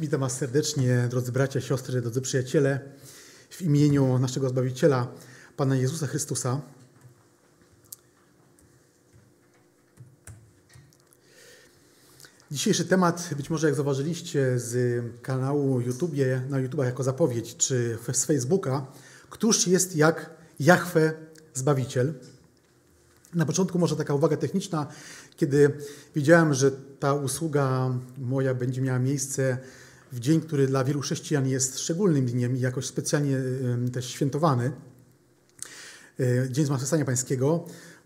Witam Was serdecznie, drodzy bracia, siostry, drodzy przyjaciele, w imieniu naszego Zbawiciela, Pana Jezusa Chrystusa. Dzisiejszy temat, być może jak zauważyliście z kanału YouTube, na YouTube jako zapowiedź, czy z Facebooka, któż jest jak Jahwe Zbawiciel. Na początku może taka uwaga techniczna, kiedy wiedziałem, że ta usługa moja będzie miała miejsce w dzień, który dla wielu chrześcijan jest szczególnym dniem i jakoś specjalnie też świętowany, e, Dzień Zmartwychwstania Pańskiego.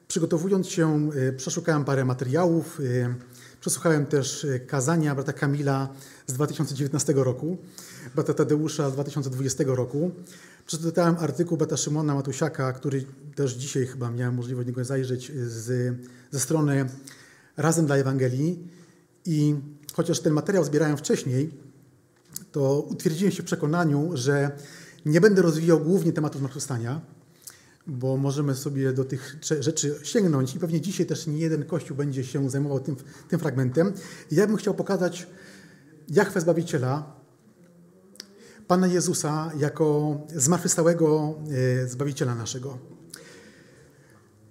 Przygotowując się, e, przeszukałem parę materiałów, e, przesłuchałem też kazania brata Kamila z 2019 roku, brata Tadeusza z 2020 roku. Przeczytałem artykuł brata Szymona Matusiaka, który też dzisiaj chyba miałem możliwość niego zajrzeć z, ze strony Razem dla Ewangelii i chociaż ten materiał zbierałem wcześniej, to utwierdziłem się w przekonaniu, że nie będę rozwijał głównie tematu zmartwychwstania, bo możemy sobie do tych rzeczy sięgnąć i pewnie dzisiaj też nie jeden kościół będzie się zajmował tym, tym fragmentem. ja bym chciał pokazać Jachwę Zbawiciela, Pana Jezusa jako zmartwychwstałego e, Zbawiciela naszego.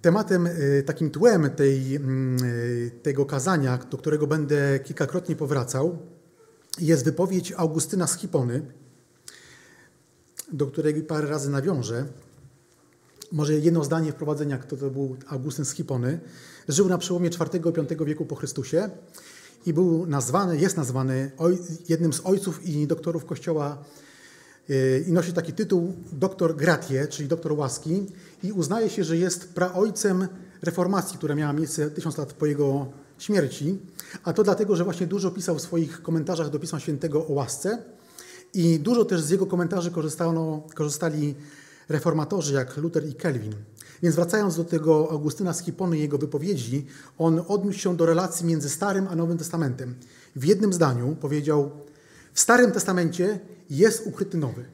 Tematem, e, takim tłem tej, mm, e, tego kazania, do którego będę kilkakrotnie powracał, jest wypowiedź Augustyna z Hipony, do której parę razy nawiążę. Może jedno zdanie wprowadzenia, kto to był Augustyn z Hipony. Żył na przełomie IV i V wieku po Chrystusie i był nazwany, jest nazwany jednym z ojców i doktorów Kościoła yy, i nosi taki tytuł doktor gratie, czyli doktor łaski i uznaje się, że jest praojcem reformacji, która miała miejsce tysiąc lat po jego śmierci, a to dlatego, że właśnie dużo pisał w swoich komentarzach do Pisma Świętego o łasce i dużo też z jego komentarzy korzystano, korzystali reformatorzy jak Luther i Kelvin. Więc wracając do tego Augustyna z Hipony i jego wypowiedzi, on odniósł się do relacji między Starym a Nowym Testamentem. W jednym zdaniu powiedział: W Starym Testamencie jest ukryty nowy,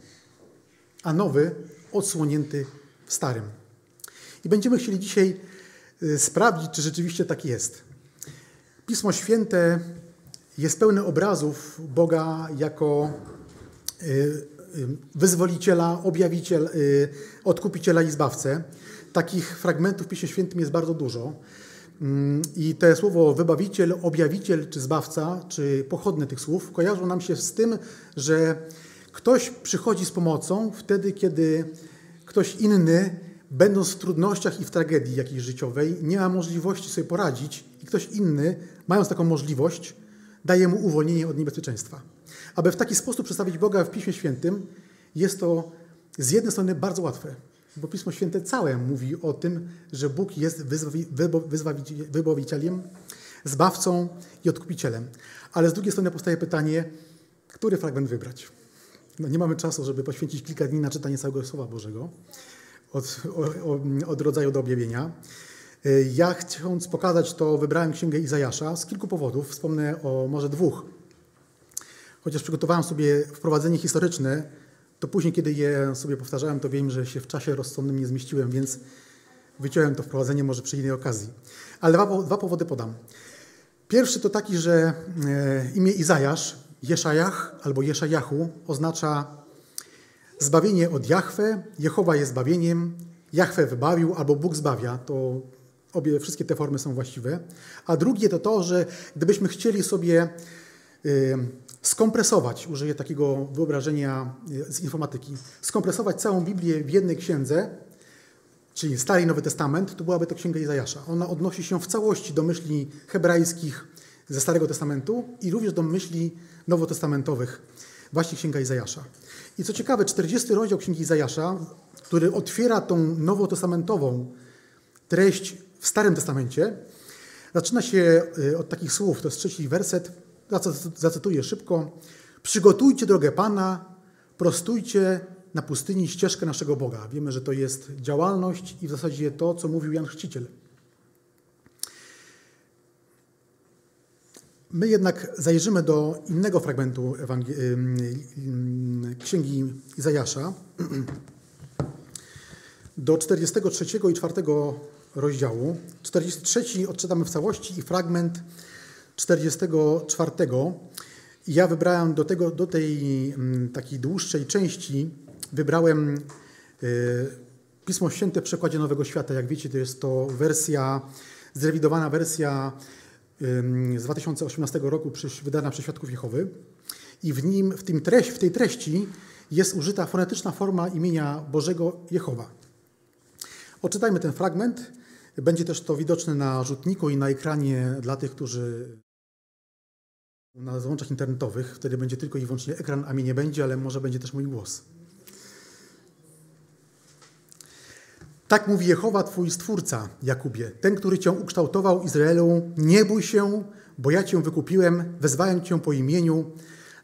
a nowy odsłonięty w Starym. I będziemy chcieli dzisiaj y, sprawdzić, czy rzeczywiście tak jest. Pismo Święte jest pełne obrazów Boga jako y, y, wyzwoliciela, objawiciel, y, odkupiciela i zbawcę. Takich fragmentów w Piśmie Świętym jest bardzo dużo. Mm, I te słowo wybawiciel, objawiciel czy zbawca, czy pochodne tych słów, kojarzą nam się z tym, że ktoś przychodzi z pomocą wtedy, kiedy ktoś inny, będąc w trudnościach i w tragedii jakiejś życiowej, nie ma możliwości sobie poradzić i ktoś inny mając taką możliwość, daje mu uwolnienie od niebezpieczeństwa. Aby w taki sposób przedstawić Boga w Piśmie Świętym, jest to z jednej strony bardzo łatwe, bo Pismo Święte całe mówi o tym, że Bóg jest wybawicielem, zbawcą i odkupicielem. Ale z drugiej strony powstaje pytanie, który fragment wybrać? No nie mamy czasu, żeby poświęcić kilka dni na czytanie całego Słowa Bożego od, od, od rodzaju do objawienia. Y, ja chcąc pokazać to, wybrałem Księgę Izajasza z kilku powodów. Wspomnę o może dwóch. Chociaż przygotowałem sobie wprowadzenie historyczne, to później, kiedy je sobie powtarzałem, to wiem, że się w czasie rozsądnym nie zmieściłem, więc wyciąłem to wprowadzenie może przy innej okazji. Ale dwa, dwa powody podam. Pierwszy to taki, że e, imię Izajasz, Jeszajach albo Jeszajachu oznacza zbawienie od Jahwe, Jehowa jest zbawieniem, Jahwe wybawił albo Bóg zbawia. To Obie, wszystkie te formy są właściwe. A drugie to to, że gdybyśmy chcieli sobie y, skompresować, użyję takiego wyobrażenia y, z informatyki, skompresować całą Biblię w jednej księdze, czyli Stary i Nowy Testament, to byłaby to Księga Izajasza. Ona odnosi się w całości do myśli hebrajskich ze Starego Testamentu i również do myśli nowotestamentowych, właśnie Księga Izajasza. I co ciekawe, 40 rozdział Księgi Izajasza, który otwiera tą nowotestamentową treść w Starym Testamencie zaczyna się y, od takich słów, to jest trzeci werset, zacytuję szybko. Przygotujcie drogę Pana, prostujcie na pustyni ścieżkę naszego Boga. Wiemy, że to jest działalność i w zasadzie to, co mówił Jan Chrzciciel. My jednak zajrzymy do innego fragmentu Księgi Izajasza, do 43 i 4 rozdziału. 43 odczytamy w całości i fragment 44. Ja wybrałem do, tego, do tej takiej dłuższej części, wybrałem y, Pismo Święte w przekładzie Nowego Świata. Jak wiecie, to jest to wersja, zrewidowana wersja z 2018 roku wydana przez Świadków Jehowy. I w, nim, w, tym treść, w tej treści jest użyta fonetyczna forma imienia Bożego Jehowa. Odczytajmy ten fragment. Będzie też to widoczne na rzutniku i na ekranie dla tych, którzy na złączach internetowych. Wtedy będzie tylko i wyłącznie ekran, a mnie nie będzie, ale może będzie też mój głos. Tak mówi Jehowa, Twój Stwórca, Jakubie, ten, który Cię ukształtował, Izraelu. Nie bój się, bo ja Cię wykupiłem, wezwałem Cię po imieniu,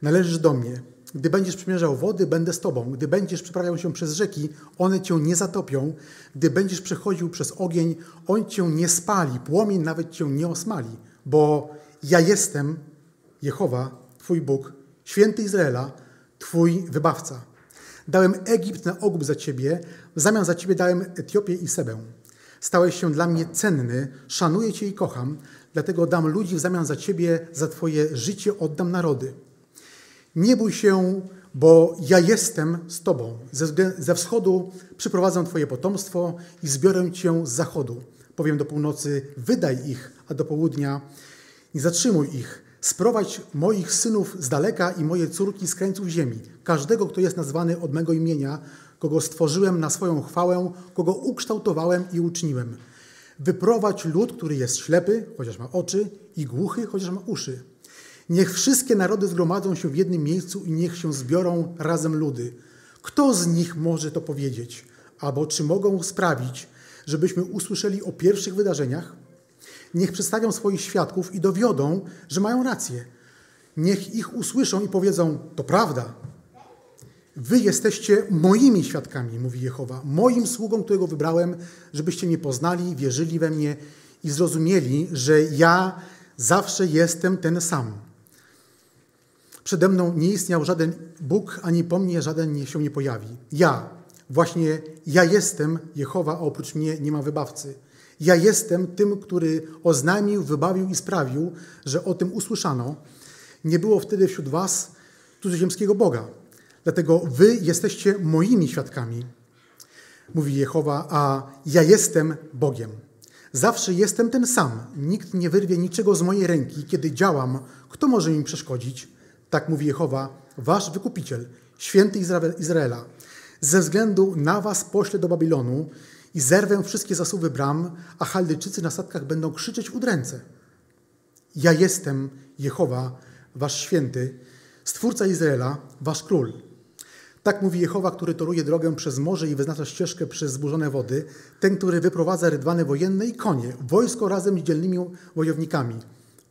należysz do mnie. Gdy będziesz przymierzał wody, będę z Tobą. Gdy będziesz przeprawiał się przez rzeki, one Cię nie zatopią. Gdy będziesz przechodził przez ogień, on Cię nie spali, płomień nawet Cię nie osmali, bo ja jestem Jehowa, Twój Bóg, święty Izraela, Twój wybawca. Dałem Egipt na ogół za Ciebie, w zamian za Ciebie dałem Etiopię i Sebę. Stałeś się dla mnie cenny, szanuję Cię i kocham, dlatego dam ludzi w zamian za Ciebie, za Twoje życie oddam narody. Nie bój się, bo ja jestem z Tobą. Ze, ze wschodu przyprowadzę Twoje potomstwo i zbiorę Cię z zachodu. Powiem do północy, wydaj ich, a do południa nie zatrzymuj ich. Sprowadź moich synów z daleka i moje córki z krańców ziemi. Każdego, kto jest nazwany od mego imienia, kogo stworzyłem na swoją chwałę, kogo ukształtowałem i uczyniłem. Wyprowadź lud, który jest ślepy, chociaż ma oczy, i głuchy, chociaż ma uszy. Niech wszystkie narody zgromadzą się w jednym miejscu i niech się zbiorą razem ludy. Kto z nich może to powiedzieć? Albo czy mogą sprawić, żebyśmy usłyszeli o pierwszych wydarzeniach? Niech przedstawią swoich świadków i dowiodą, że mają rację. Niech ich usłyszą i powiedzą: To prawda. Wy jesteście moimi świadkami, mówi Jehowa, moim sługą, którego wybrałem, żebyście mnie poznali, wierzyli we mnie i zrozumieli, że ja zawsze jestem ten sam. Przede mną nie istniał żaden Bóg, ani po mnie żaden się nie pojawi. Ja, właśnie ja jestem Jehowa, a oprócz mnie nie ma wybawcy. Ja jestem tym, który oznajmił, wybawił i sprawił, że o tym usłyszano. Nie było wtedy wśród was cudzoziemskiego Boga. Dlatego wy jesteście moimi świadkami, mówi Jehowa, a ja jestem Bogiem. Zawsze jestem ten sam. Nikt nie wyrwie niczego z mojej ręki, kiedy działam. Kto może mi przeszkodzić? Tak mówi Jehowa, wasz wykupiciel, święty Izraela. Ze względu na was poślę do Babilonu i zerwę wszystkie zasuwy bram, a Chaldejczycy na statkach będą krzyczeć udręce. Ja jestem Jehowa, wasz święty, Stwórca Izraela, wasz król. Tak mówi Jehowa, który toruje drogę przez morze i wyznacza ścieżkę przez zburzone wody, ten, który wyprowadza rydwany wojenne i konie, wojsko razem z dzielnymi wojownikami.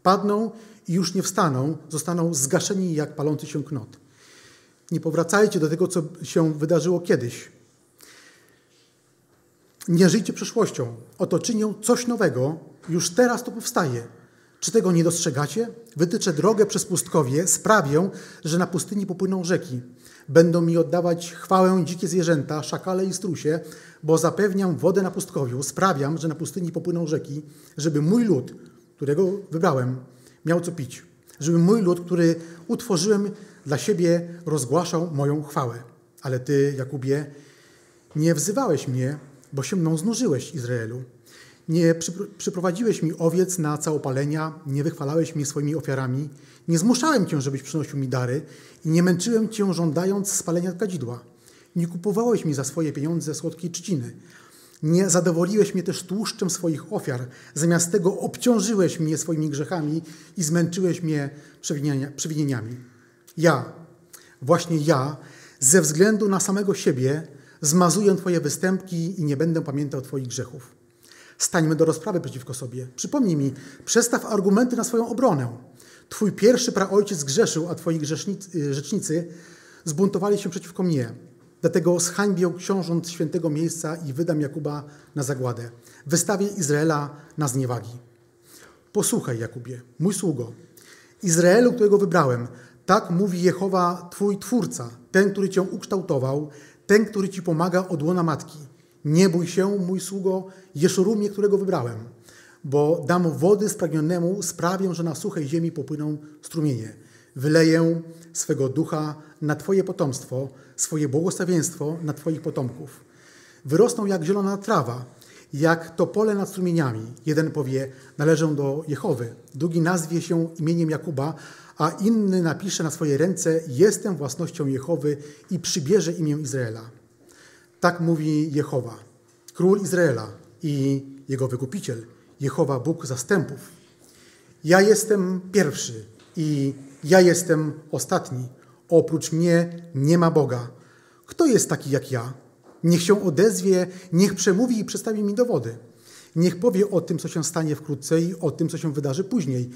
Padną i już nie wstaną, zostaną zgaszeni jak palący się knot. Nie powracajcie do tego, co się wydarzyło kiedyś. Nie żyjcie przeszłością. Oto czynią coś nowego, już teraz to powstaje. Czy tego nie dostrzegacie? Wytyczę drogę przez pustkowie, sprawię, że na pustyni popłyną rzeki. Będą mi oddawać chwałę dzikie zwierzęta, szakale i strusie, bo zapewniam wodę na pustkowiu, sprawiam, że na pustyni popłyną rzeki, żeby mój lud, którego wybrałem, miał co pić. Żeby mój lud, który utworzyłem dla siebie, rozgłaszał moją chwałę. Ale ty, Jakubie, nie wzywałeś mnie, bo się mną znużyłeś, Izraelu. Nie przyprowadziłeś mi owiec na całopalenia, nie wychwalałeś mnie swoimi ofiarami, nie zmuszałem cię, żebyś przynosił mi dary i nie męczyłem cię żądając spalenia kadzidła. Nie kupowałeś mi za swoje pieniądze słodkiej trzciny. Nie zadowoliłeś mnie też tłuszczem swoich ofiar. Zamiast tego obciążyłeś mnie swoimi grzechami i zmęczyłeś mnie przewinieniami. Ja, właśnie ja, ze względu na samego siebie, zmazuję Twoje występki i nie będę pamiętał Twoich grzechów. Stańmy do rozprawy przeciwko sobie. Przypomnij mi, przestaw argumenty na swoją obronę. Twój pierwszy praojciec grzeszył, a Twoi y, rzecznicy zbuntowali się przeciwko mnie. Dlatego zhańbię książąt świętego miejsca i wydam Jakuba na zagładę. Wystawię Izraela na zniewagi. Posłuchaj, Jakubie, mój sługo. Izraelu, którego wybrałem, tak mówi Jehowa, Twój Twórca, ten, który Cię ukształtował, ten, który Ci pomaga od łona matki. Nie bój się, mój sługo, Jeszurumie, którego wybrałem, bo dam wody spragnionemu, sprawię, że na suchej ziemi popłyną strumienie. Wyleję swego ducha na Twoje potomstwo, swoje błogosławieństwo na Twoich potomków. Wyrosną jak zielona trawa, jak to pole nad strumieniami. Jeden powie, należę do Jehowy, drugi nazwie się imieniem Jakuba, a inny napisze na swoje ręce, jestem własnością Jehowy i przybierze imię Izraela. Tak mówi Jehowa, król Izraela i jego wykupiciel, Jehowa Bóg zastępów. Ja jestem pierwszy i ja jestem ostatni. Oprócz mnie nie ma Boga. Kto jest taki jak ja? Niech się odezwie, niech przemówi i przedstawi mi dowody. Niech powie o tym, co się stanie wkrótce i o tym, co się wydarzy później,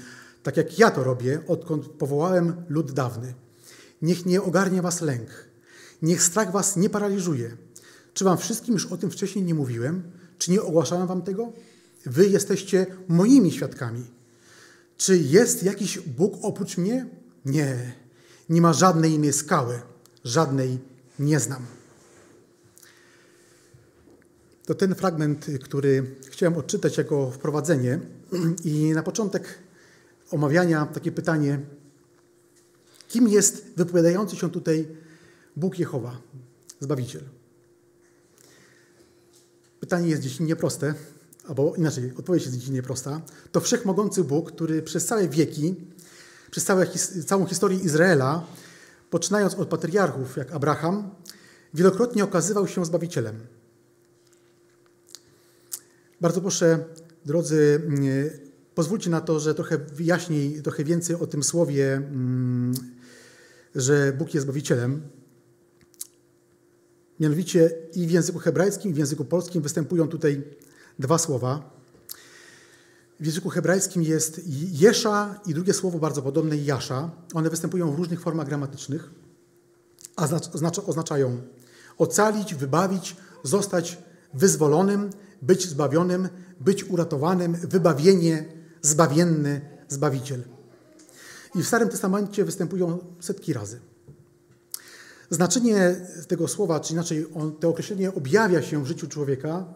tak jak ja to robię, odkąd powołałem lud dawny. Niech nie ogarnie was lęk, niech strach was nie paraliżuje. Czy wam wszystkim już o tym wcześniej nie mówiłem? Czy nie ogłaszałem wam tego? Wy jesteście moimi świadkami. Czy jest jakiś Bóg oprócz mnie? Nie, nie ma żadnej innej skały, żadnej nie znam. To ten fragment, który chciałem odczytać jako wprowadzenie. I na początek omawiania takie pytanie: kim jest wypowiadający się tutaj Bóg Jehowa, Zbawiciel? Pytanie jest dziś nieproste, albo inaczej, odpowiedź jest dziś nieprosta. To wszechmogący Bóg, który przez całe wieki, przez całe, całą historię Izraela, poczynając od patriarchów jak Abraham, wielokrotnie okazywał się Zbawicielem. Bardzo proszę, drodzy, pozwólcie na to, że trochę wyjaśniej, trochę więcej o tym słowie, mm, że Bóg jest Zbawicielem. Mianowicie i w języku hebrajskim, i w języku polskim występują tutaj dwa słowa. W języku hebrajskim jest Jesza i drugie słowo bardzo podobne, Jasza. One występują w różnych formach gramatycznych, a oznaczają ocalić, wybawić, zostać wyzwolonym, być zbawionym, być uratowanym, wybawienie, zbawienny, zbawiciel. I w Starym Testamencie występują setki razy. Znaczenie tego słowa, czy inaczej to określenie objawia się w życiu człowieka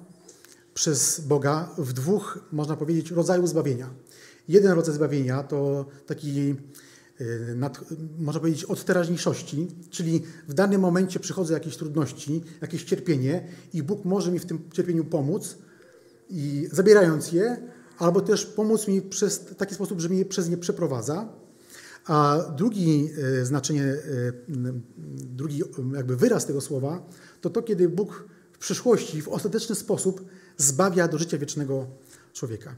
przez Boga w dwóch, można powiedzieć, rodzajów zbawienia. Jeden rodzaj zbawienia to taki, y, nad, można powiedzieć, od teraźniejszości, czyli w danym momencie przychodzą jakieś trudności, jakieś cierpienie i Bóg może mi w tym cierpieniu pomóc, i zabierając je, albo też pomóc mi przez taki sposób, że mnie przez nie przeprowadza. A drugi e, znaczenie, e, drugi jakby wyraz tego słowa to to, kiedy Bóg w przyszłości w ostateczny sposób zbawia do życia wiecznego człowieka.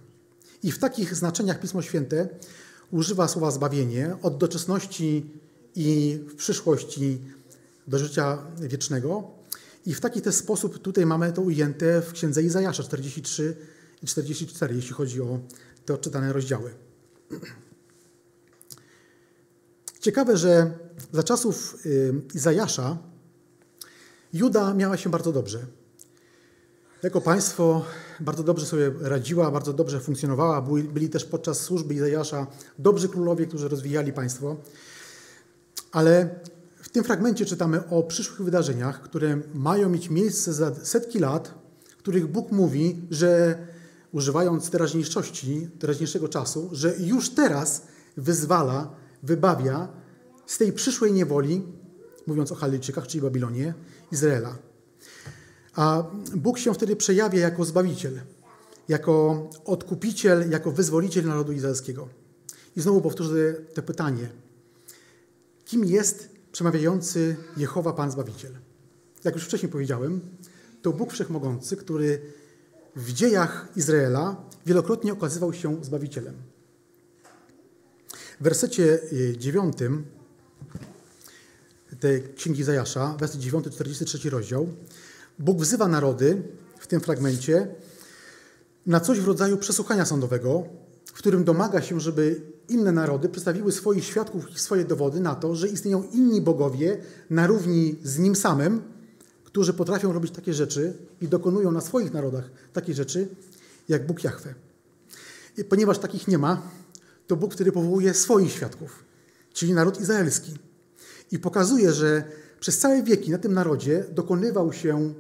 I w takich znaczeniach Pismo Święte używa słowa zbawienie od doczesności i w przyszłości do życia wiecznego, i w taki też sposób tutaj mamy to ujęte w księdze Izajasza 43 i 44, jeśli chodzi o te odczytane rozdziały. Ciekawe, że za czasów y, Izajasza Juda miała się bardzo dobrze. Jako państwo bardzo dobrze sobie radziła, bardzo dobrze funkcjonowała. Byli też podczas służby Izajasza dobrzy królowie, którzy rozwijali państwo. Ale w tym fragmencie czytamy o przyszłych wydarzeniach, które mają mieć miejsce za setki lat, których Bóg mówi, że używając teraźniejszości, teraźniejszego czasu, że już teraz wyzwala, wybawia z tej przyszłej niewoli, mówiąc o Halijczykach, czyli Babilonie, Izraela. A Bóg się wtedy przejawia jako Zbawiciel, jako odkupiciel, jako wyzwoliciel narodu izraelskiego. I znowu powtórzę to pytanie. Kim jest przemawiający Jehowa Pan Zbawiciel. Jak już wcześniej powiedziałem, to Bóg Wszechmogący, który w dziejach Izraela wielokrotnie okazywał się Zbawicielem. W wersecie 9 tej Księgi Zajasza, werset 9, 43 rozdział, Bóg wzywa narody w tym fragmencie na coś w rodzaju przesłuchania sądowego, w którym domaga się, żeby inne narody przedstawiły swoich świadków i swoje dowody na to, że istnieją inni bogowie na równi z nim samym, którzy potrafią robić takie rzeczy i dokonują na swoich narodach takie rzeczy, jak Bóg Jahwe. I ponieważ takich nie ma, to Bóg wtedy powołuje swoich świadków, czyli naród izraelski. I pokazuje, że przez całe wieki na tym narodzie dokonywał się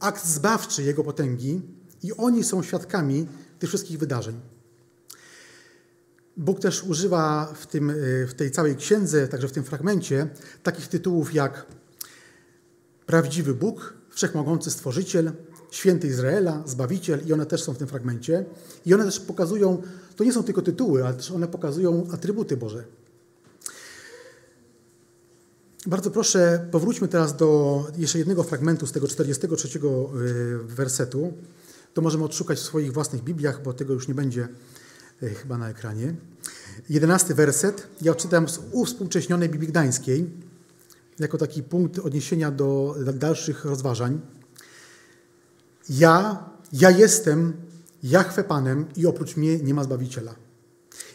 akt zbawczy Jego potęgi i oni są świadkami tych wszystkich wydarzeń. Bóg też używa w, tym, y, w tej całej księdze, także w tym fragmencie, takich tytułów jak Prawdziwy Bóg, Wszechmogący Stworzyciel, Święty Izraela, Zbawiciel i one też są w tym fragmencie. I one też pokazują, to nie są tylko tytuły, ale też one pokazują atrybuty Boże. Bardzo proszę, powróćmy teraz do jeszcze jednego fragmentu z tego 43 y, wersetu. To możemy odszukać w swoich własnych Bibliach, bo tego już nie będzie y, chyba na ekranie. Jedenasty werset. Ja odczytam z uwspółcześnionej Biblii Gdańskiej jako taki punkt odniesienia do dalszych rozważań. Ja, ja jestem Jahwe Panem i oprócz mnie nie ma Zbawiciela.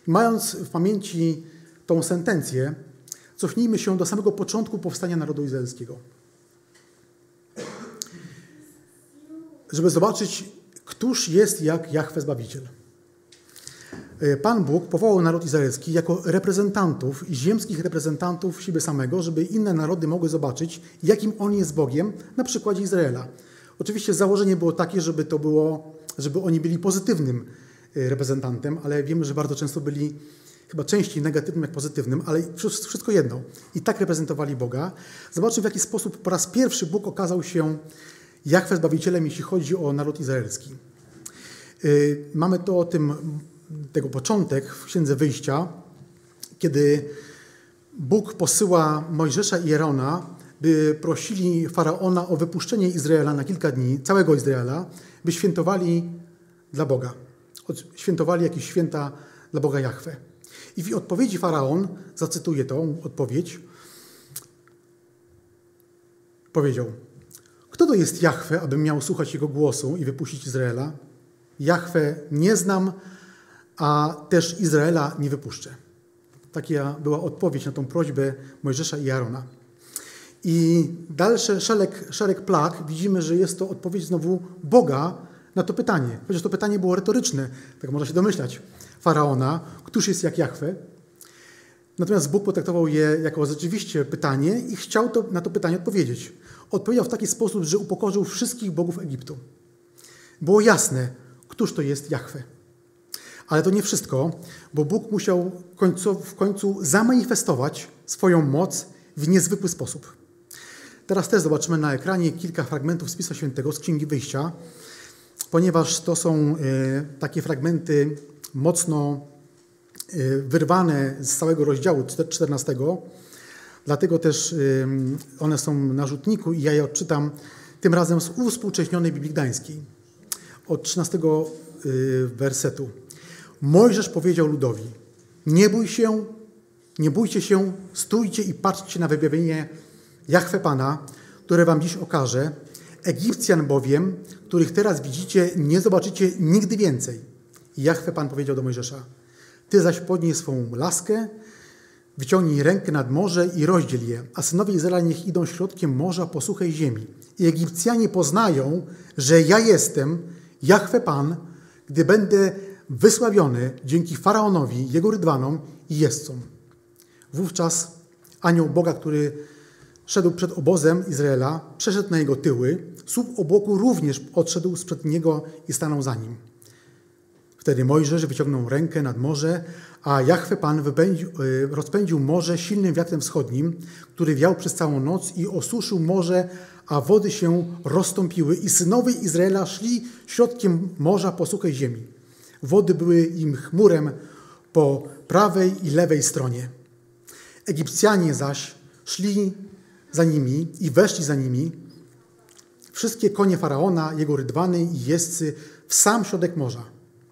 I mając w pamięci tą sentencję, cofnijmy się do samego początku powstania narodu izraelskiego. Żeby zobaczyć, któż jest jak Jahwe Zbawiciel. E, Pan Bóg powołał naród izraelski jako reprezentantów, ziemskich reprezentantów siebie samego, żeby inne narody mogły zobaczyć, jakim On jest Bogiem na przykładzie Izraela. Oczywiście założenie było takie, żeby to było, żeby oni byli pozytywnym e, reprezentantem, ale wiemy, że bardzo często byli chyba częściej negatywnym jak pozytywnym, ale wszystko jedno. I tak reprezentowali Boga. Zobaczmy, w jaki sposób po raz pierwszy Bóg okazał się Jachwę Zbawicielem, jeśli chodzi o naród izraelski. E, mamy to o tym tego początek w Księdze Wyjścia, kiedy Bóg posyła Mojżesza i Jerona, by prosili Faraona o wypuszczenie Izraela na kilka dni, całego Izraela, by świętowali dla Boga. Świętowali jakieś święta dla Boga Jahwe. I w odpowiedzi Faraon, zacytuję tą odpowiedź, powiedział, kto to jest Jahwe, abym miał słuchać jego głosu i wypuścić Izraela? Jahwe nie znam, a też Izraela nie wypuszczę. Taka była odpowiedź na tą prośbę Mojżesza i Arona. I dalszy szereg, szereg plag widzimy, że jest to odpowiedź znowu Boga na to pytanie. Chociaż to pytanie było retoryczne, tak można się domyślać, Faraona, któż jest jak Jachwę. Natomiast Bóg potraktował je jako rzeczywiście pytanie i chciał to, na to pytanie odpowiedzieć. Odpowiedział w taki sposób, że upokorzył wszystkich bogów Egiptu. Było jasne, któż to jest Jachwę. Ale to nie wszystko, bo Bóg musiał końcu, w końcu zamanifestować swoją moc w niezwykły sposób. Teraz też zobaczymy na ekranie kilka fragmentów z Pisma Świętego, z Księgi Wyjścia, ponieważ to są e, takie fragmenty mocno e, wyrwane z całego rozdziału 14. Dlatego też e, one są na rzutniku i ja je odczytam tym razem z uwspółcześnionej Biblii Gdańskiej od 13 wersetu. Mojżesz powiedział ludowi: Nie bój się, nie bójcie się, stójcie i patrzcie na wyjawienie Jachwę Pana, które wam dziś okaże. Egipcjan bowiem, których teraz widzicie, nie zobaczycie nigdy więcej. I Jachwę Pan powiedział do Mojżesza: Ty zaś podnij swą laskę, wyciągnij rękę nad morze i rozdziel je, a synowie Izraela niech idą środkiem morza po suchej ziemi. I Egipcjanie poznają, że ja jestem Jachwę Pan, gdy będę wysławiony dzięki Faraonowi, jego rydwanom i jeźdźcom. Wówczas anioł Boga, który szedł przed obozem Izraela, przeszedł na jego tyły, słup obłoku również odszedł sprzed niego i stanął za nim. Wtedy Mojżesz wyciągnął rękę nad morze, a Jachwę Pan wypędził, y, rozpędził morze silnym wiatrem wschodnim, który wiał przez całą noc i osuszył morze, a wody się rozstąpiły i synowie Izraela szli środkiem morza po suchej ziemi. Wody były im chmurem po prawej i lewej stronie. Egipcjanie zaś szli za nimi i weszli za nimi. Wszystkie konie faraona, jego rydwany i jeźdźcy w sam środek morza.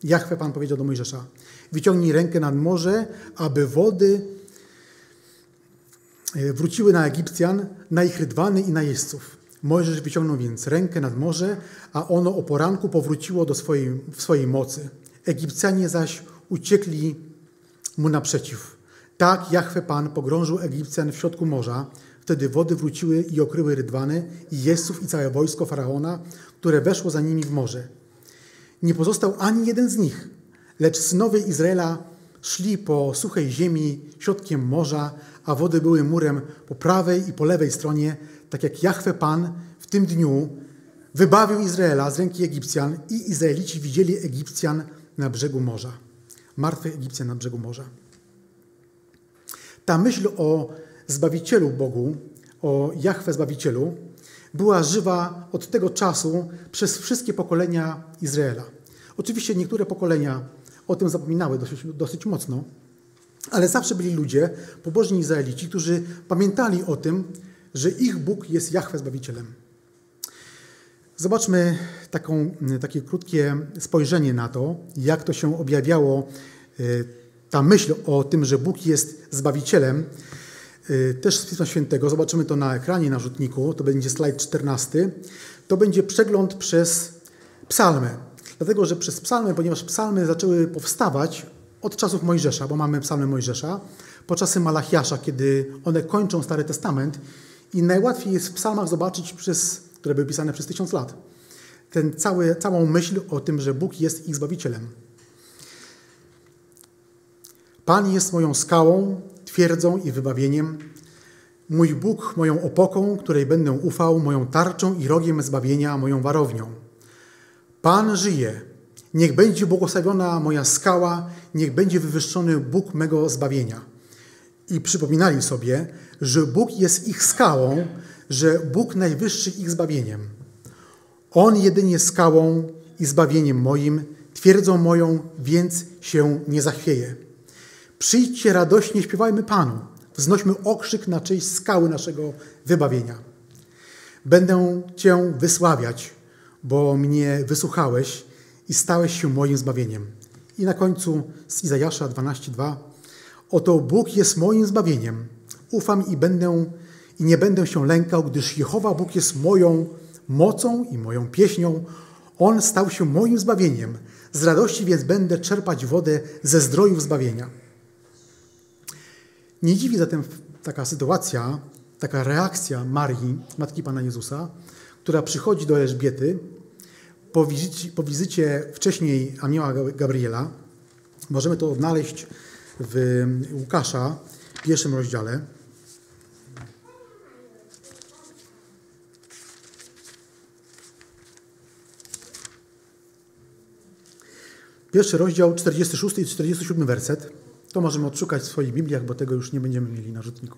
Jachwę Pan powiedział do Mojżesza: Wyciągnij rękę nad morze, aby wody e, wróciły na Egipcjan, na ich rydwany i na jeźdźców. Mojżesz wyciągnął więc rękę nad morze, a ono o poranku powróciło do swojej, swojej mocy. Egipcjanie zaś uciekli mu naprzeciw. Tak Jachwę Pan pogrążył Egipcjan w środku morza. Wtedy wody wróciły i okryły rydwany i jeźdźców i całe wojsko Faraona, które weszło za nimi w morze. Nie pozostał ani jeden z nich, lecz synowie Izraela szli po suchej ziemi środkiem morza, a wody były murem po prawej i po lewej stronie, tak jak Jachwę Pan w tym dniu wybawił Izraela z ręki Egipcjan i Izraelici widzieli Egipcjan na brzegu morza. martwych Egipcjan na brzegu morza. Ta myśl o Zbawicielu Bogu, o Jahwe Zbawicielu, była żywa od tego czasu przez wszystkie pokolenia Izraela. Oczywiście niektóre pokolenia o tym zapominały dosyć, dosyć mocno, ale zawsze byli ludzie, pobożni Izraelici, którzy pamiętali o tym, że ich Bóg jest Jahwe Zbawicielem. Zobaczmy taką, takie krótkie spojrzenie na to, jak to się objawiało, e, ta myśl o tym, że Bóg jest Zbawicielem, e, też z Pisma Świętego. Zobaczymy to na ekranie, na rzutniku. To będzie slajd 14. To będzie przegląd przez psalmy. Dlatego, że przez psalmy, ponieważ psalmy zaczęły powstawać od czasów Mojżesza, bo mamy psalmy Mojżesza, po czasy Malachiasza, kiedy one kończą Stary Testament i najłatwiej jest w psalmach zobaczyć, przez, które były pisane przez tysiąc lat, ten cały, całą myśl o tym, że Bóg jest ich Zbawicielem. Pan jest moją skałą, twierdzą i wybawieniem, mój Bóg moją opoką, której będę ufał, moją tarczą i rogiem zbawienia, moją warownią. Pan żyje, niech będzie błogosławiona moja skała, niech będzie wywyższony Bóg mego zbawienia. I przypominali sobie, że Bóg jest ich skałą, że Bóg najwyższy ich zbawieniem. On jedynie skałą i zbawieniem moim, twierdzą moją, więc się nie zachwieje. Przyjdźcie radośnie, śpiewajmy Panu, wznośmy okrzyk na cześć skały naszego wybawienia. Będę Cię wysławiać, bo mnie wysłuchałeś i stałeś się moim zbawieniem. I na końcu z Izajasza 12:2 Oto Bóg jest moim zbawieniem. Ufam i będę i nie będę się lękał, gdyż Jehowa Bóg jest moją mocą i moją pieśnią. On stał się moim zbawieniem. Z radości więc będę czerpać wodę ze zdrojów zbawienia. Nie dziwi zatem taka sytuacja, taka reakcja Marii, matki Pana Jezusa, która przychodzi do Elżbiety po wizycie, po wizycie wcześniej anioła Gabriela. Możemy to odnaleźć w Łukasza, w pierwszym rozdziale. Pierwszy rozdział, 46 i 47 werset. To możemy odszukać w swoich Bibliach, bo tego już nie będziemy mieli na rzutniku.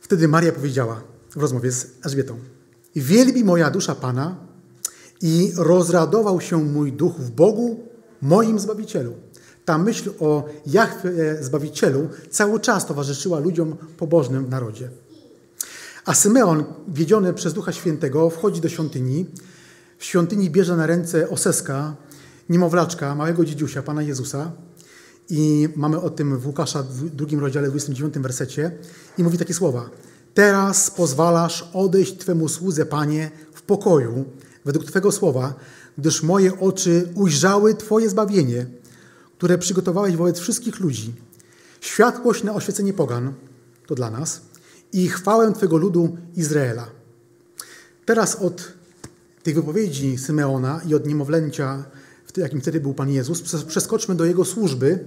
Wtedy Maria powiedziała w rozmowie z Elżbietą: Wielbi moja dusza Pana i rozradował się mój duch w Bogu, moim Zbawicielu. Ta myśl o Jachwie Zbawicielu cały czas towarzyszyła ludziom pobożnym w narodzie. A Symeon, wiedziony przez Ducha Świętego, wchodzi do świątyni. W świątyni bierze na ręce oseska, niemowlaczka, małego dziedziusia, Pana Jezusa. I mamy o tym w Łukasza w drugim rozdziale, 29 wersecie. I mówi takie słowa. Teraz pozwalasz odejść Twemu słudze, Panie, w pokoju, według Twego słowa, gdyż moje oczy ujrzały Twoje zbawienie, które przygotowałeś wobec wszystkich ludzi. Światłość na oświecenie pogan, to dla nas, i chwałę Twego ludu Izraela. Teraz od tych wypowiedzi Symeona i od niemowlęcia jakim wtedy był Pan Jezus, przeskoczmy do Jego służby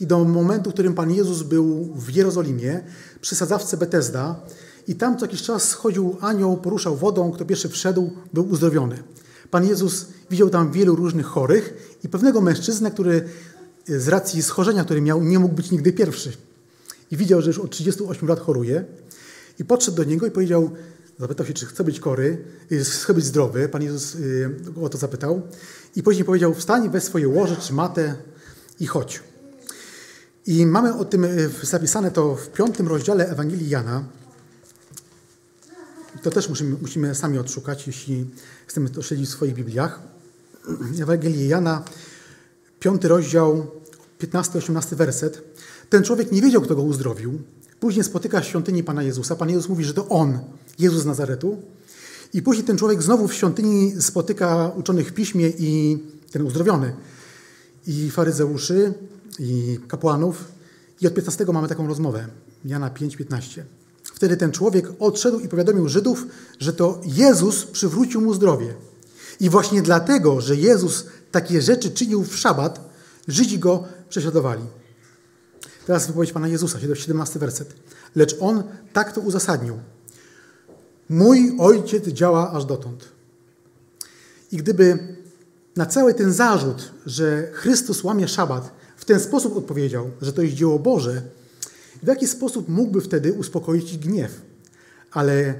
i do momentu, w którym Pan Jezus był w Jerozolimie, przy sadzawce Betesda i tam co jakiś czas schodził anioł, poruszał wodą, kto pierwszy wszedł, był uzdrowiony. Pan Jezus widział tam wielu różnych chorych i pewnego mężczyznę, który z racji schorzenia, który miał, nie mógł być nigdy pierwszy. I widział, że już od 38 lat choruje. I podszedł do niego i powiedział, zapytał się, czy chce być kory, y, chce być zdrowy. Pan Jezus y, o to zapytał. I później powiedział, wstań, weź swoje łoże czy matę i chodź. I mamy o tym y, zapisane to w piątym rozdziale Ewangelii Jana. To też musimy, musimy sami odszukać, jeśli chcemy to śledzić w swoich Bibliach. Ewangelii Jana, piąty rozdział, 15-18 werset. Ten człowiek nie wiedział, kto go uzdrowił. Później spotyka w świątyni Pana Jezusa. Pan Jezus mówi, że to On, Jezus z Nazaretu. I później ten człowiek znowu w świątyni spotyka uczonych w piśmie i ten uzdrowiony. I faryzeuszy, i kapłanów. I od 15 mamy taką rozmowę. Jana 5:15. Wtedy ten człowiek odszedł i powiadomił Żydów, że to Jezus przywrócił mu zdrowie. I właśnie dlatego, że Jezus takie rzeczy czynił w szabat, Żydzi go prześladowali. Teraz wypowiedź Pana Jezusa, 17 werset. Lecz On tak to uzasadnił. Mój Ojciec działa aż dotąd. I gdyby na cały ten zarzut, że Chrystus łamie szabat, w ten sposób odpowiedział, że to jest dzieło Boże, w jaki sposób mógłby wtedy uspokoić gniew? Ale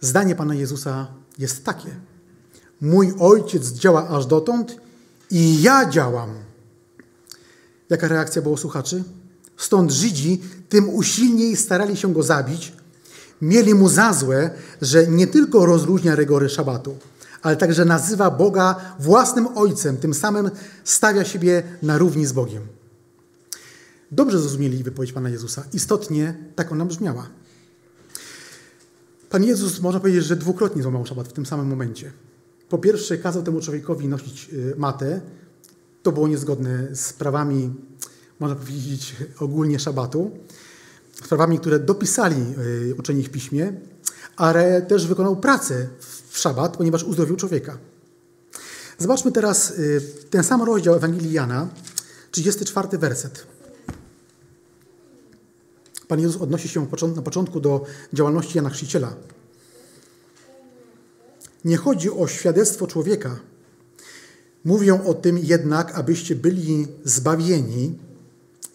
zdanie Pana Jezusa jest takie. Mój Ojciec działa aż dotąd i ja działam. Jaka reakcja było słuchaczy? Stąd Żydzi tym usilniej starali się go zabić. Mieli mu za złe, że nie tylko rozluźnia rygory szabatu, ale także nazywa Boga własnym Ojcem, tym samym stawia siebie na równi z Bogiem. Dobrze zrozumieli wypowiedź Pana Jezusa. Istotnie tak ona brzmiała. Pan Jezus, można powiedzieć, że dwukrotnie złamał szabat w tym samym momencie. Po pierwsze, kazał temu człowiekowi nosić y, matę. To było niezgodne z prawami, można powiedzieć, ogólnie szabatu. Z prawami, które dopisali y, uczeni w piśmie, ale też wykonał pracę w szabat, ponieważ uzdrowił człowieka. Zobaczmy teraz y, ten sam rozdział Ewangelii Jana, 34 werset. Pan Jezus odnosi się na początku do działalności Jana Chrzciciela. Nie chodzi o świadectwo człowieka. Mówią o tym jednak, abyście byli zbawieni.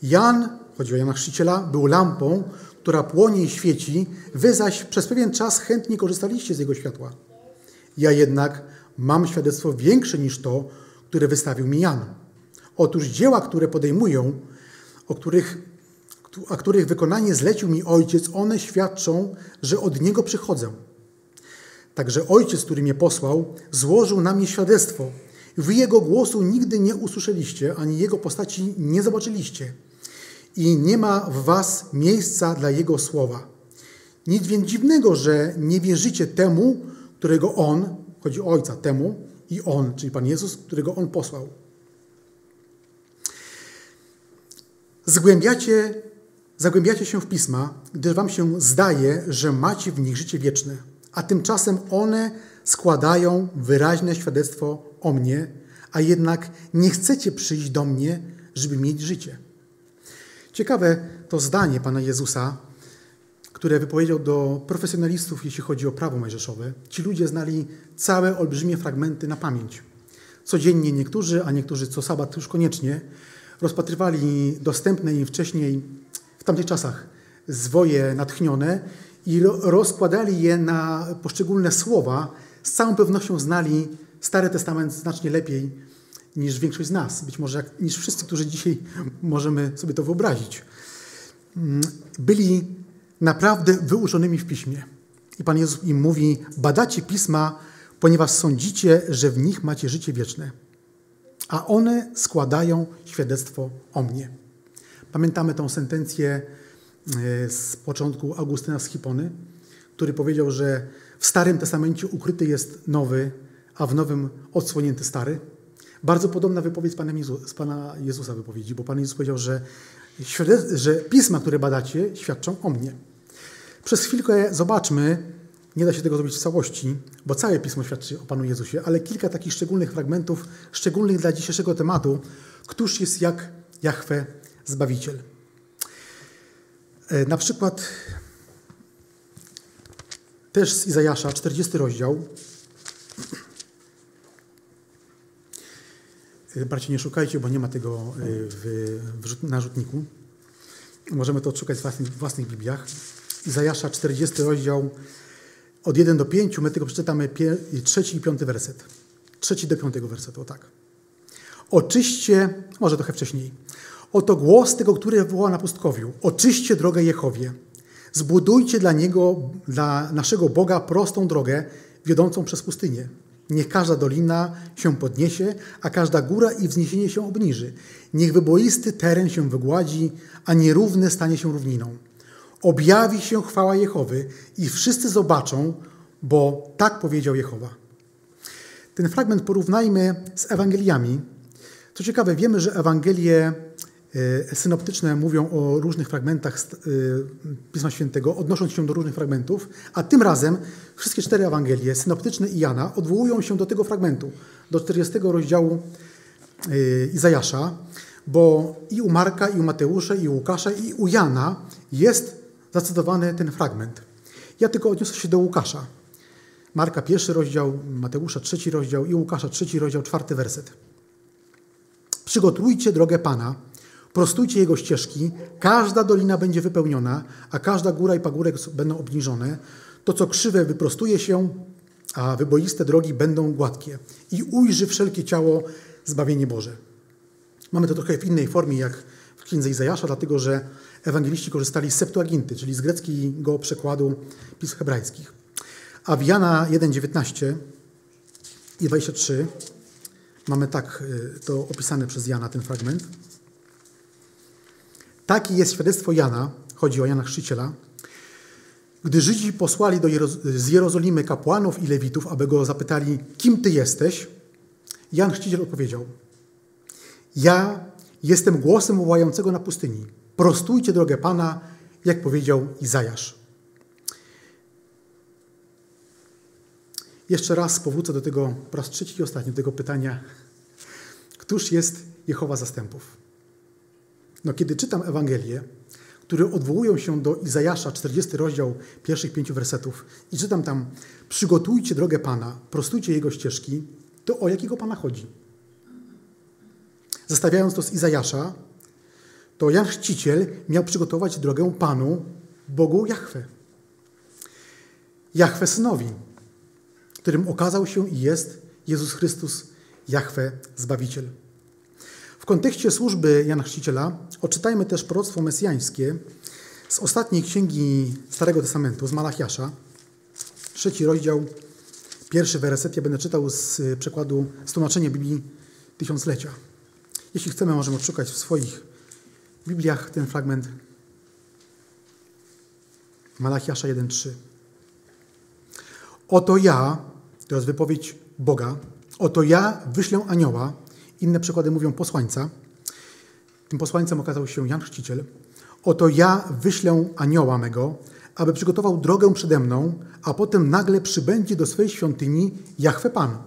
Jan, chodzi o Jana Chrzciciela, był lampą, która płonie i świeci. Wy zaś przez pewien czas chętnie korzystaliście z jego światła. Ja jednak mam świadectwo większe niż to, które wystawił mi Jan. Otóż dzieła, które podejmują, o których a których wykonanie zlecił mi Ojciec, one świadczą, że od Niego przychodzę. Także Ojciec, który mnie posłał, złożył na mnie świadectwo. Wy Jego głosu nigdy nie usłyszeliście, ani Jego postaci nie zobaczyliście. I nie ma w was miejsca dla Jego słowa. Nic więc dziwnego, że nie wierzycie temu, którego On, chodzi o Ojca, temu i On, czyli Pan Jezus, którego On posłał. Zgłębiacie Zagłębiacie się w pisma, gdyż wam się zdaje, że macie w nich życie wieczne, a tymczasem one składają wyraźne świadectwo o mnie, a jednak nie chcecie przyjść do mnie, żeby mieć życie. Ciekawe to zdanie Pana Jezusa, które wypowiedział do profesjonalistów, jeśli chodzi o prawo mojżeszowe. Ci ludzie znali całe olbrzymie fragmenty na pamięć. Codziennie niektórzy, a niektórzy co sabat już koniecznie, rozpatrywali dostępne im wcześniej w tamtych czasach zwoje natchnione i rozkładali je na poszczególne słowa. Z całą pewnością znali Stary Testament znacznie lepiej niż większość z nas, być może jak, niż wszyscy, którzy dzisiaj możemy sobie to wyobrazić. Mm, byli naprawdę wyuczonymi w piśmie. I Pan Jezus im mówi: Badacie pisma, ponieważ sądzicie, że w nich macie życie wieczne, a one składają świadectwo o mnie. Pamiętamy tą sentencję e, z początku Augustyna z Hipony, który powiedział, że w Starym Testamencie ukryty jest nowy, a w Nowym odsłonięty stary. Bardzo podobna wypowiedź z, Panem Jezu, z Pana Jezusa wypowiedzi, bo Pan Jezus powiedział, że, że pisma, które badacie, świadczą o mnie. Przez chwilkę zobaczmy, nie da się tego zrobić w całości, bo całe pismo świadczy o Panu Jezusie, ale kilka takich szczególnych fragmentów, szczególnych dla dzisiejszego tematu, któż jest jak Jahwe Zbawiciel. E, na przykład też z Izajasza, 40 rozdział. Bracie, nie szukajcie, bo nie ma tego e, w, w narzutniku. Możemy to odszukać w własnych, własnych Bibliach. Izajasza, 40 rozdział, od 1 do 5, my tylko przeczytamy trzeci i piąty werset. Trzeci do piątego wersetu, tak. Oczyście, może trochę wcześniej. Oto głos tego, który woła na pustkowiu. Oczyście drogę Jehowie. Zbudujcie dla Niego, dla naszego Boga prostą drogę wiodącą przez pustynię. Niech każda dolina się podniesie, a każda góra i wzniesienie się obniży. Niech wyboisty teren się wygładzi, a nierówny stanie się równiną. Objawi się chwała Jehowy i wszyscy zobaczą, bo tak powiedział Jehowa. Ten fragment porównajmy z Ewangeliami. Co ciekawe, wiemy, że Ewangelie synoptyczne mówią o różnych fragmentach e, Pisma Świętego, odnosząc się do różnych fragmentów, a tym razem wszystkie cztery Ewangelie, synoptyczne i Jana, odwołują się do tego fragmentu, do 40 rozdziału e, Izajasza, bo i u Marka, i u Mateusza, i u Łukasza, i u Jana jest zacytowany ten fragment. Ja tylko odniosę się do Łukasza. Marka pierwszy rozdział, Mateusza trzeci rozdział i Łukasza trzeci rozdział, czwarty werset. Przygotujcie drogę Pana, prostujcie Jego ścieżki, każda dolina będzie wypełniona, a każda góra i pagórek będą obniżone. To, co krzywe, wyprostuje się, a wyboiste drogi będą gładkie. I ujrzy wszelkie ciało zbawienie Boże. Mamy to trochę w innej formie, jak w księdze Izajasza, dlatego że ewangeliści korzystali z Septuaginty, czyli z greckiego przekładu pism hebrajskich. A w Jana 1,19 i 23 mamy tak y, to opisane przez Jana, ten fragment. Takie jest świadectwo Jana, chodzi o Jana Chrzciciela, gdy Żydzi posłali do Jeroz z Jerozolimy kapłanów i lewitów, aby go zapytali, kim ty jesteś, Jan Chrzciciel odpowiedział, ja jestem głosem wołającego na pustyni. Prostujcie drogę Pana, jak powiedział Izajasz. Jeszcze raz powrócę do tego, po raz trzeci i ostatni, do tego pytania, któż jest Jehowa zastępów? No, kiedy czytam Ewangelię, które odwołują się do Izajasza, 40 rozdział pierwszych pięciu wersetów i czytam tam przygotujcie drogę Pana, prostujcie Jego ścieżki, to o jakiego Pana chodzi? Zestawiając to z Izajasza, to Jan miał przygotować drogę Panu, Bogu Jahwe. Jahwe Synowi, którym okazał się i jest Jezus Chrystus, Jahwe Zbawiciel. W kontekście służby Jana Chrzciciela odczytajmy też proroctwo mesjańskie z ostatniej księgi Starego Testamentu, z Malachiasza, trzeci rozdział, pierwszy werset. Ja będę czytał z przekładu, z tłumaczenia Biblii Tysiąclecia. Jeśli chcemy, możemy odszukać w swoich Bibliach ten fragment Malachiasza 1:3. Oto ja, to jest wypowiedź Boga, oto ja wyślę anioła, inne przykłady mówią posłańca. Tym posłańcem okazał się Jan Chrzciciel. Oto ja wyślę anioła mego, aby przygotował drogę przede mną, a potem nagle przybędzie do swej świątyni Jahwe Pan,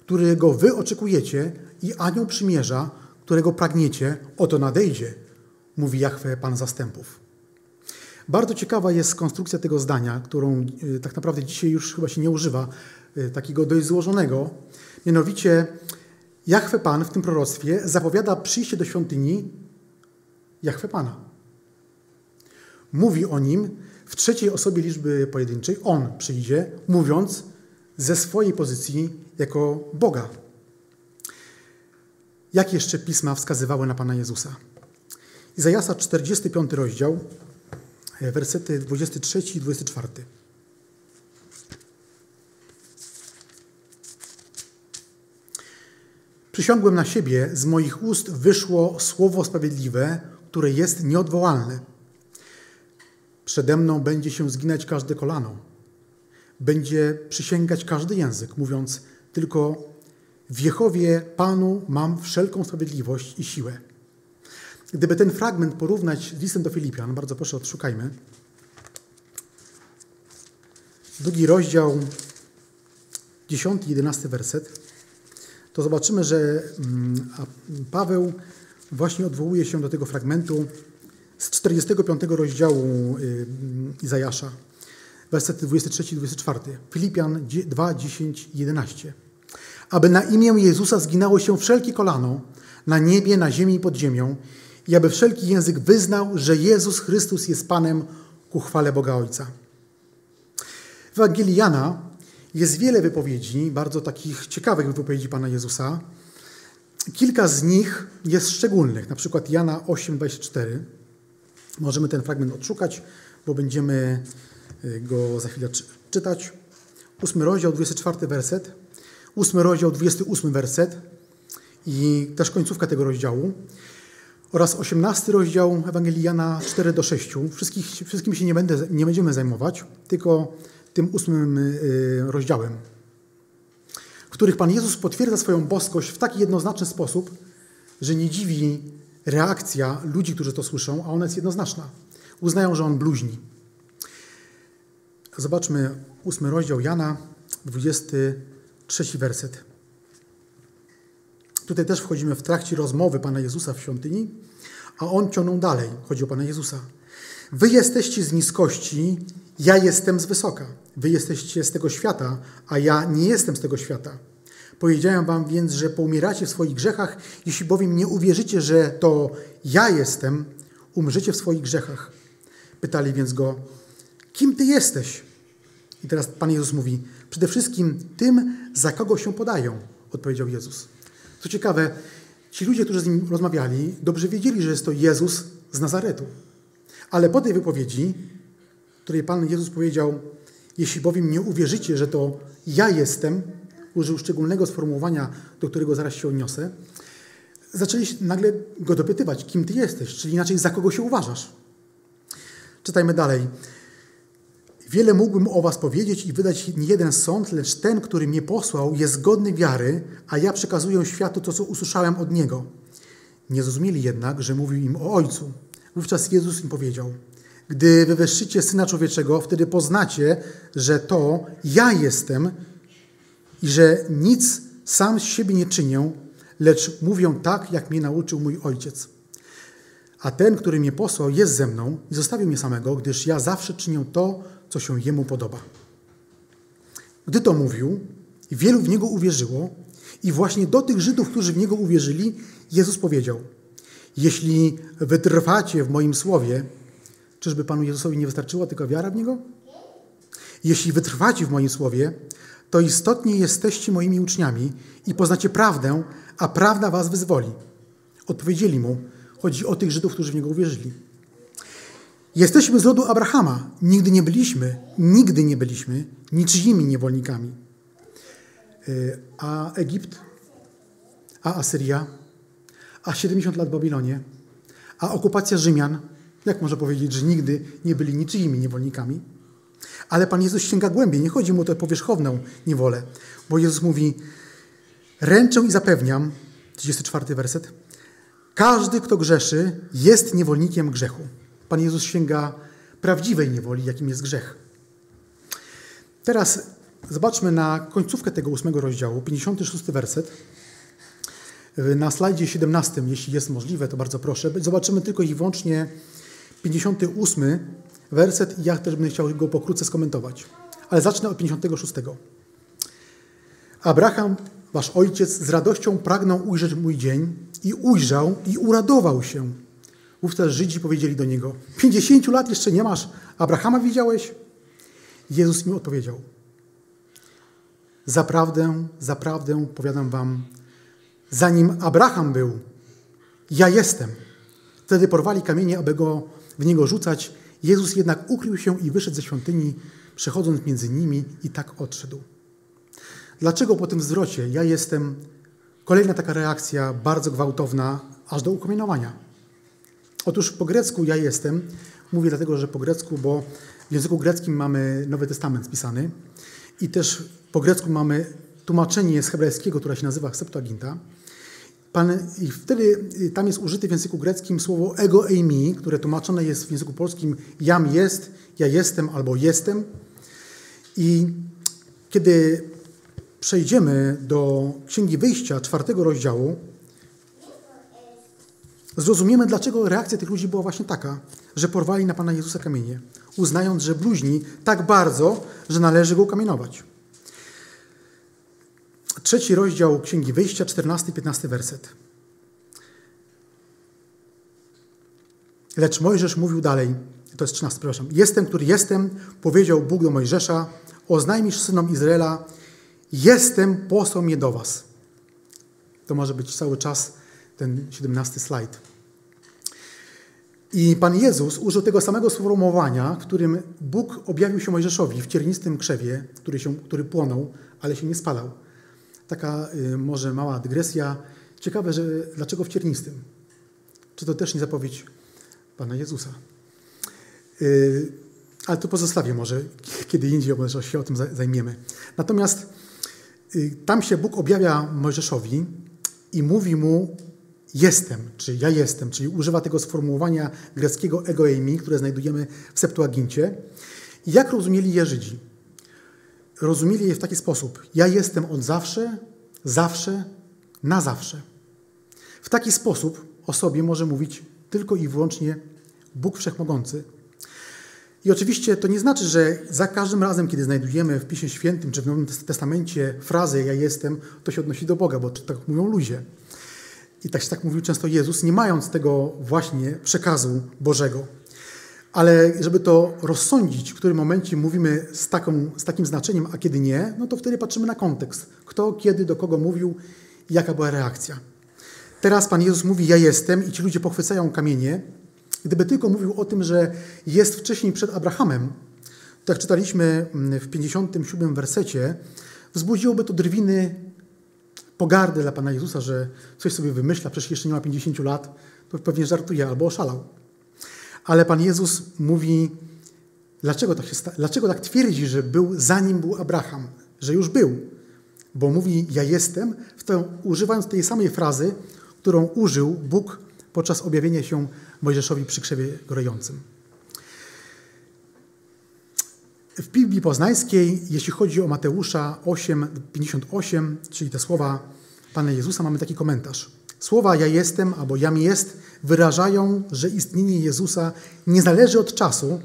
którego wy oczekujecie i anioł przymierza, którego pragniecie, oto nadejdzie, mówi Jahwe Pan zastępów. Bardzo ciekawa jest konstrukcja tego zdania, którą y, tak naprawdę dzisiaj już chyba się nie używa, y, takiego dość złożonego. Mianowicie Jahwe Pan w tym proroctwie zapowiada przyjście do świątyni Jahwe Pana. Mówi o nim w trzeciej osobie liczby pojedynczej. On przyjdzie, mówiąc ze swojej pozycji jako Boga. Jak jeszcze pisma wskazywały na Pana Jezusa? Izajasa 45 rozdział, wersety 23 i 24. Przysiągłem na siebie, z moich ust wyszło słowo sprawiedliwe, które jest nieodwołalne. Przede mną będzie się zginać każde kolano. Będzie przysięgać każdy język, mówiąc tylko w Jehowie Panu mam wszelką sprawiedliwość i siłę. Gdyby ten fragment porównać z listem do Filipian, bardzo proszę odszukajmy. Drugi rozdział, 10 i 11 werset, to zobaczymy, że mm, Paweł właśnie odwołuje się do tego fragmentu z 45 rozdziału y, Izajasza, wersety 23 i 24. Filipian 2, 10 i 11 aby na imię Jezusa zginało się wszelkie kolano na niebie, na ziemi i pod ziemią i aby wszelki język wyznał, że Jezus Chrystus jest Panem ku chwale Boga Ojca. W Ewangelii Jana jest wiele wypowiedzi, bardzo takich ciekawych wypowiedzi Pana Jezusa. Kilka z nich jest szczególnych, na przykład Jana 8,24. Możemy ten fragment odszukać, bo będziemy y, go za chwilę czytać. Ósmy rozdział, 24 werset ósmy rozdział, 28 werset i też końcówka tego rozdziału oraz 18 rozdział Ewangelii Jana 4 do 6. Wszystkich, wszystkim się nie, będę, nie będziemy zajmować, tylko tym ósmym y, rozdziałem, w których Pan Jezus potwierdza swoją boskość w taki jednoznaczny sposób, że nie dziwi reakcja ludzi, którzy to słyszą, a ona jest jednoznaczna. Uznają, że On bluźni. Zobaczmy ósmy rozdział Jana, 20 trzeci werset. Tutaj też wchodzimy w trakcie rozmowy Pana Jezusa w świątyni, a on ciągnął dalej. Chodzi o Pana Jezusa. Wy jesteście z niskości, Ja jestem z wysoka, wy jesteście z tego świata, a ja nie jestem z tego świata. Powiedziałem wam więc, że poumieracie w swoich grzechach, jeśli bowiem nie uwierzycie, że to ja jestem, umrzecie w swoich grzechach. Pytali więc go, kim ty jesteś? I teraz Pan Jezus mówi, przede wszystkim tym, za kogo się podają, odpowiedział Jezus. Co ciekawe, ci ludzie, którzy z nim rozmawiali, dobrze wiedzieli, że jest to Jezus z Nazaretu. Ale po tej wypowiedzi, której Pan Jezus powiedział, jeśli bowiem nie uwierzycie, że to ja jestem, użył szczególnego sformułowania, do którego zaraz się odniosę, zaczęli nagle go dopytywać, kim ty jesteś, czyli inaczej za kogo się uważasz. Czytajmy dalej. Wiele mógłbym o was powiedzieć i wydać nie jeden sąd, lecz ten, który mnie posłał, jest godny wiary, a ja przekazuję światu to, co usłyszałem od niego. Nie zrozumieli jednak, że mówił im o Ojcu. Wówczas Jezus im powiedział: Gdy wywyższycie Syna Człowieczego, wtedy poznacie, że to ja jestem i że nic sam z siebie nie czynię, lecz mówię tak, jak mnie nauczył mój Ojciec. A ten, który mnie posłał, jest ze mną i zostawił mnie samego, gdyż ja zawsze czynię to, co się jemu podoba. Gdy to mówił, wielu w niego uwierzyło, i właśnie do tych Żydów, którzy w niego uwierzyli, Jezus powiedział: Jeśli wytrwacie w moim słowie, czyżby Panu Jezusowi nie wystarczyła tylko wiara w niego? Jeśli wytrwacie w moim słowie, to istotnie jesteście moimi uczniami i poznacie prawdę, a prawda was wyzwoli. Odpowiedzieli mu, chodzi o tych Żydów, którzy w niego uwierzyli. Jesteśmy z rodu Abrahama. Nigdy nie byliśmy, nigdy nie byliśmy niczyimi niewolnikami. Y, a Egipt, a Asyria, a 70 lat w Babilonie, a okupacja Rzymian, jak można powiedzieć, że nigdy nie byli niczyimi niewolnikami? Ale Pan Jezus sięga głębiej, nie chodzi mu o tę powierzchowną niewolę, bo Jezus mówi, ręczę i zapewniam, 34 werset, każdy, kto grzeszy, jest niewolnikiem grzechu. Pan Jezus sięga prawdziwej niewoli, jakim jest grzech. Teraz zobaczmy na końcówkę tego ósmego rozdziału, 56 werset. Na slajdzie 17, jeśli jest możliwe, to bardzo proszę. Zobaczymy tylko i wyłącznie 58 werset i ja też będę chciał go pokrótce skomentować. Ale zacznę od 56. Abraham, wasz ojciec, z radością pragnął ujrzeć mój dzień i ujrzał i uradował się. Wówczas Żydzi powiedzieli do niego: Pięćdziesięciu lat jeszcze nie masz, Abrahama widziałeś? Jezus im odpowiedział: Zaprawdę, zaprawdę powiadam wam, zanim Abraham był, ja jestem. Wtedy porwali kamienie, aby go w niego rzucać. Jezus jednak ukrył się i wyszedł ze świątyni, przechodząc między nimi i tak odszedł. Dlaczego po tym zwrocie ja jestem? Kolejna taka reakcja, bardzo gwałtowna, aż do ukamienowania. Otóż po grecku ja jestem, mówię dlatego, że po grecku, bo w języku greckim mamy Nowy Testament spisany i też po grecku mamy tłumaczenie z hebrajskiego, które się nazywa Septuaginta. Pan, I wtedy y, tam jest użyte w języku greckim słowo ego eimi, które tłumaczone jest w języku polskim jam jest, ja jestem albo jestem. I kiedy przejdziemy do Księgi Wyjścia, czwartego rozdziału, zrozumiemy, dlaczego reakcja tych ludzi była właśnie taka, że porwali na Pana Jezusa kamienie, uznając, że bluźni tak bardzo, że należy go ukamienować. Trzeci rozdział Księgi Wyjścia, 14-15 werset. Lecz Mojżesz mówił dalej, to jest 13, przepraszam. Jestem, który jestem, powiedział Bóg do Mojżesza, oznajmisz synom Izraela, jestem, posłał do was. To może być cały czas ten 17 slajd. I Pan Jezus użył tego samego sformułowania, którym Bóg objawił się Mojżeszowi w ciernistym krzewie, który, się, który płonął, ale się nie spalał. Taka y, może mała dygresja. Ciekawe, że dlaczego w ciernistym? Czy to też nie zapowiedź Pana Jezusa? Y, ale to pozostawię może, kiedy indziej może się o tym zajmiemy. Natomiast y, tam się Bóg objawia Mojżeszowi i mówi mu jestem, czy ja jestem, czyli używa tego sformułowania greckiego ego eimi, które znajdujemy w Septuagincie. Jak rozumieli je Żydzi? Rozumieli je w taki sposób. Ja jestem od zawsze, zawsze, na zawsze. W taki sposób o sobie może mówić tylko i wyłącznie Bóg Wszechmogący. I oczywiście to nie znaczy, że za każdym razem, kiedy znajdujemy w Piśmie Świętym czy w Nowym Testamencie frazę ja jestem, to się odnosi do Boga, bo tak mówią ludzie. I tak, tak mówił często Jezus, nie mając tego właśnie przekazu Bożego. Ale żeby to rozsądzić, w którym momencie mówimy z, taką, z takim znaczeniem, a kiedy nie, no to wtedy patrzymy na kontekst. Kto, kiedy, do kogo mówił jaka była reakcja. Teraz Pan Jezus mówi, ja jestem i ci ludzie pochwycają kamienie. Gdyby tylko mówił o tym, że jest wcześniej przed Abrahamem, to jak czytaliśmy w 57 wersecie, wzbudziłoby to drwiny pogardy dla Pana Jezusa, że coś sobie wymyśla, przecież jeszcze nie ma 50 lat, to pewnie żartuje albo oszalał. Ale Pan Jezus mówi, dlaczego tak, się sta- dlaczego tak twierdzi, że był zanim był Abraham, że już był. Bo mówi, ja jestem, to, używając tej samej frazy, którą użył Bóg podczas objawienia się Mojżeszowi przy krzewie gorejącym. W Biblii Poznańskiej, jeśli chodzi o Mateusza 8:58, czyli te słowa Pana Jezusa, mamy taki komentarz. Słowa ja jestem albo jam jest wyrażają, że istnienie Jezusa nie zależy od czasu,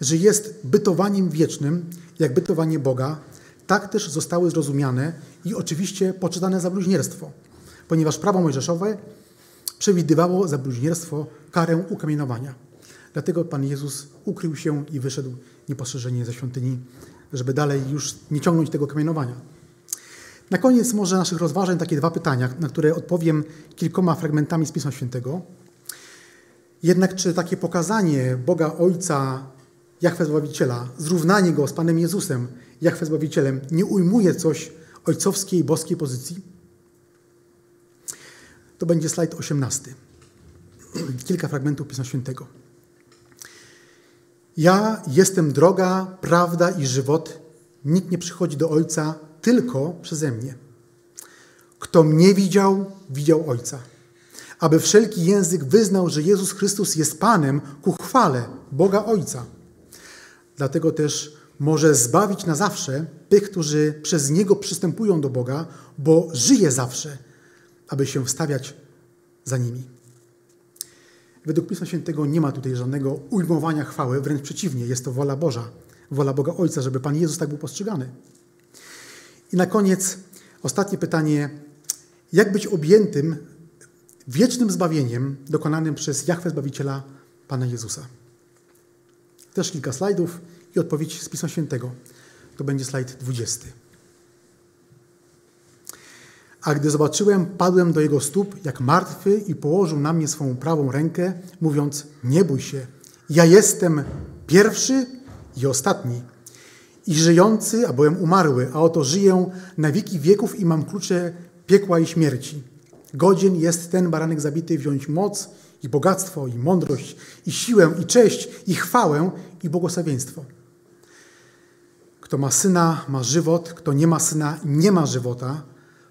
że jest bytowaniem wiecznym, jak bytowanie Boga. Tak też zostały zrozumiane i oczywiście poczytane za bluźnierstwo, ponieważ prawo mojżeszowe przewidywało za bluźnierstwo karę ukamienowania. Dlatego Pan Jezus ukrył się i wyszedł niepostrzeżenie ze świątyni, żeby dalej już nie ciągnąć tego kamienowania. Na koniec może naszych rozważań takie dwa pytania, na które odpowiem kilkoma fragmentami z Pisma Świętego. Jednak czy takie pokazanie Boga Ojca, Jachwę Zbawiciela, zrównanie Go z Panem Jezusem, Jachwę Zbawicielem, nie ujmuje coś ojcowskiej, boskiej pozycji? To będzie slajd 18. Kilka fragmentów Pisma Świętego. Ja jestem droga, prawda i żywot. Nikt nie przychodzi do Ojca tylko przeze mnie. Kto mnie widział, widział Ojca. Aby wszelki język wyznał, że Jezus Chrystus jest Panem ku chwale Boga Ojca. Dlatego też może zbawić na zawsze tych, którzy przez Niego przystępują do Boga, bo żyje zawsze, aby się wstawiać za nimi. Według Pisma Świętego nie ma tutaj żadnego ujmowania chwały, wręcz przeciwnie, jest to wola Boża, wola Boga Ojca, żeby Pan Jezus tak był postrzegany. I na koniec ostatnie pytanie. Jak być objętym wiecznym zbawieniem dokonanym przez Jachwę Zbawiciela Pana Jezusa? Też kilka slajdów i odpowiedź z Pisma Świętego. To będzie slajd 20. A gdy zobaczyłem, padłem do jego stóp jak martwy i położył na mnie swą prawą rękę, mówiąc: Nie bój się, ja jestem pierwszy i ostatni. I żyjący, a byłem umarły, a oto żyję na wieki wieków i mam klucze piekła i śmierci. Godzien jest ten baranek zabity wziąć moc i bogactwo, i mądrość, i siłę, i cześć, i chwałę, i błogosławieństwo. Kto ma syna, ma żywot, kto nie ma syna, nie ma żywota.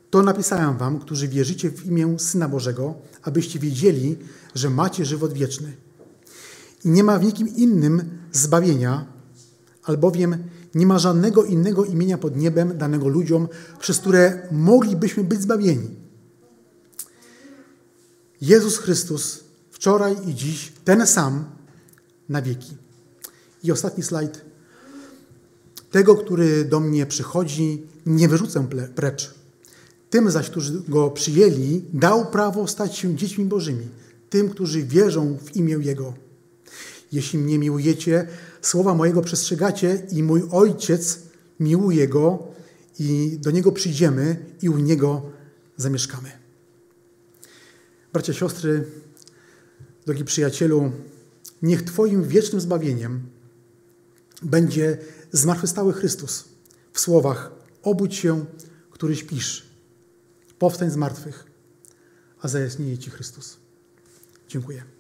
To napisałem wam, którzy wierzycie w imię Syna Bożego, abyście wiedzieli, że macie żywot wieczny. I nie ma w nikim innym zbawienia, albowiem nie ma żadnego innego imienia pod niebem danego ludziom, przez które moglibyśmy być zbawieni. Jezus Chrystus wczoraj i dziś ten sam na wieki. I ostatni slajd. Tego, który do mnie przychodzi, nie wyrzucę precz. Tym zaś, którzy go przyjęli, dał prawo stać się dziećmi Bożymi, tym, którzy wierzą w imię Jego. Jeśli mnie miłujecie, słowa mojego przestrzegacie i mój Ojciec miłuje Go i do Niego przyjdziemy i u Niego zamieszkamy. Bracia, siostry, drogi przyjacielu, niech Twoim wiecznym zbawieniem będzie zmartwychwstały Chrystus w słowach obudź się, który śpisz, powstań z martwych, a zajaśnieje Ci Chrystus. Dziękuję.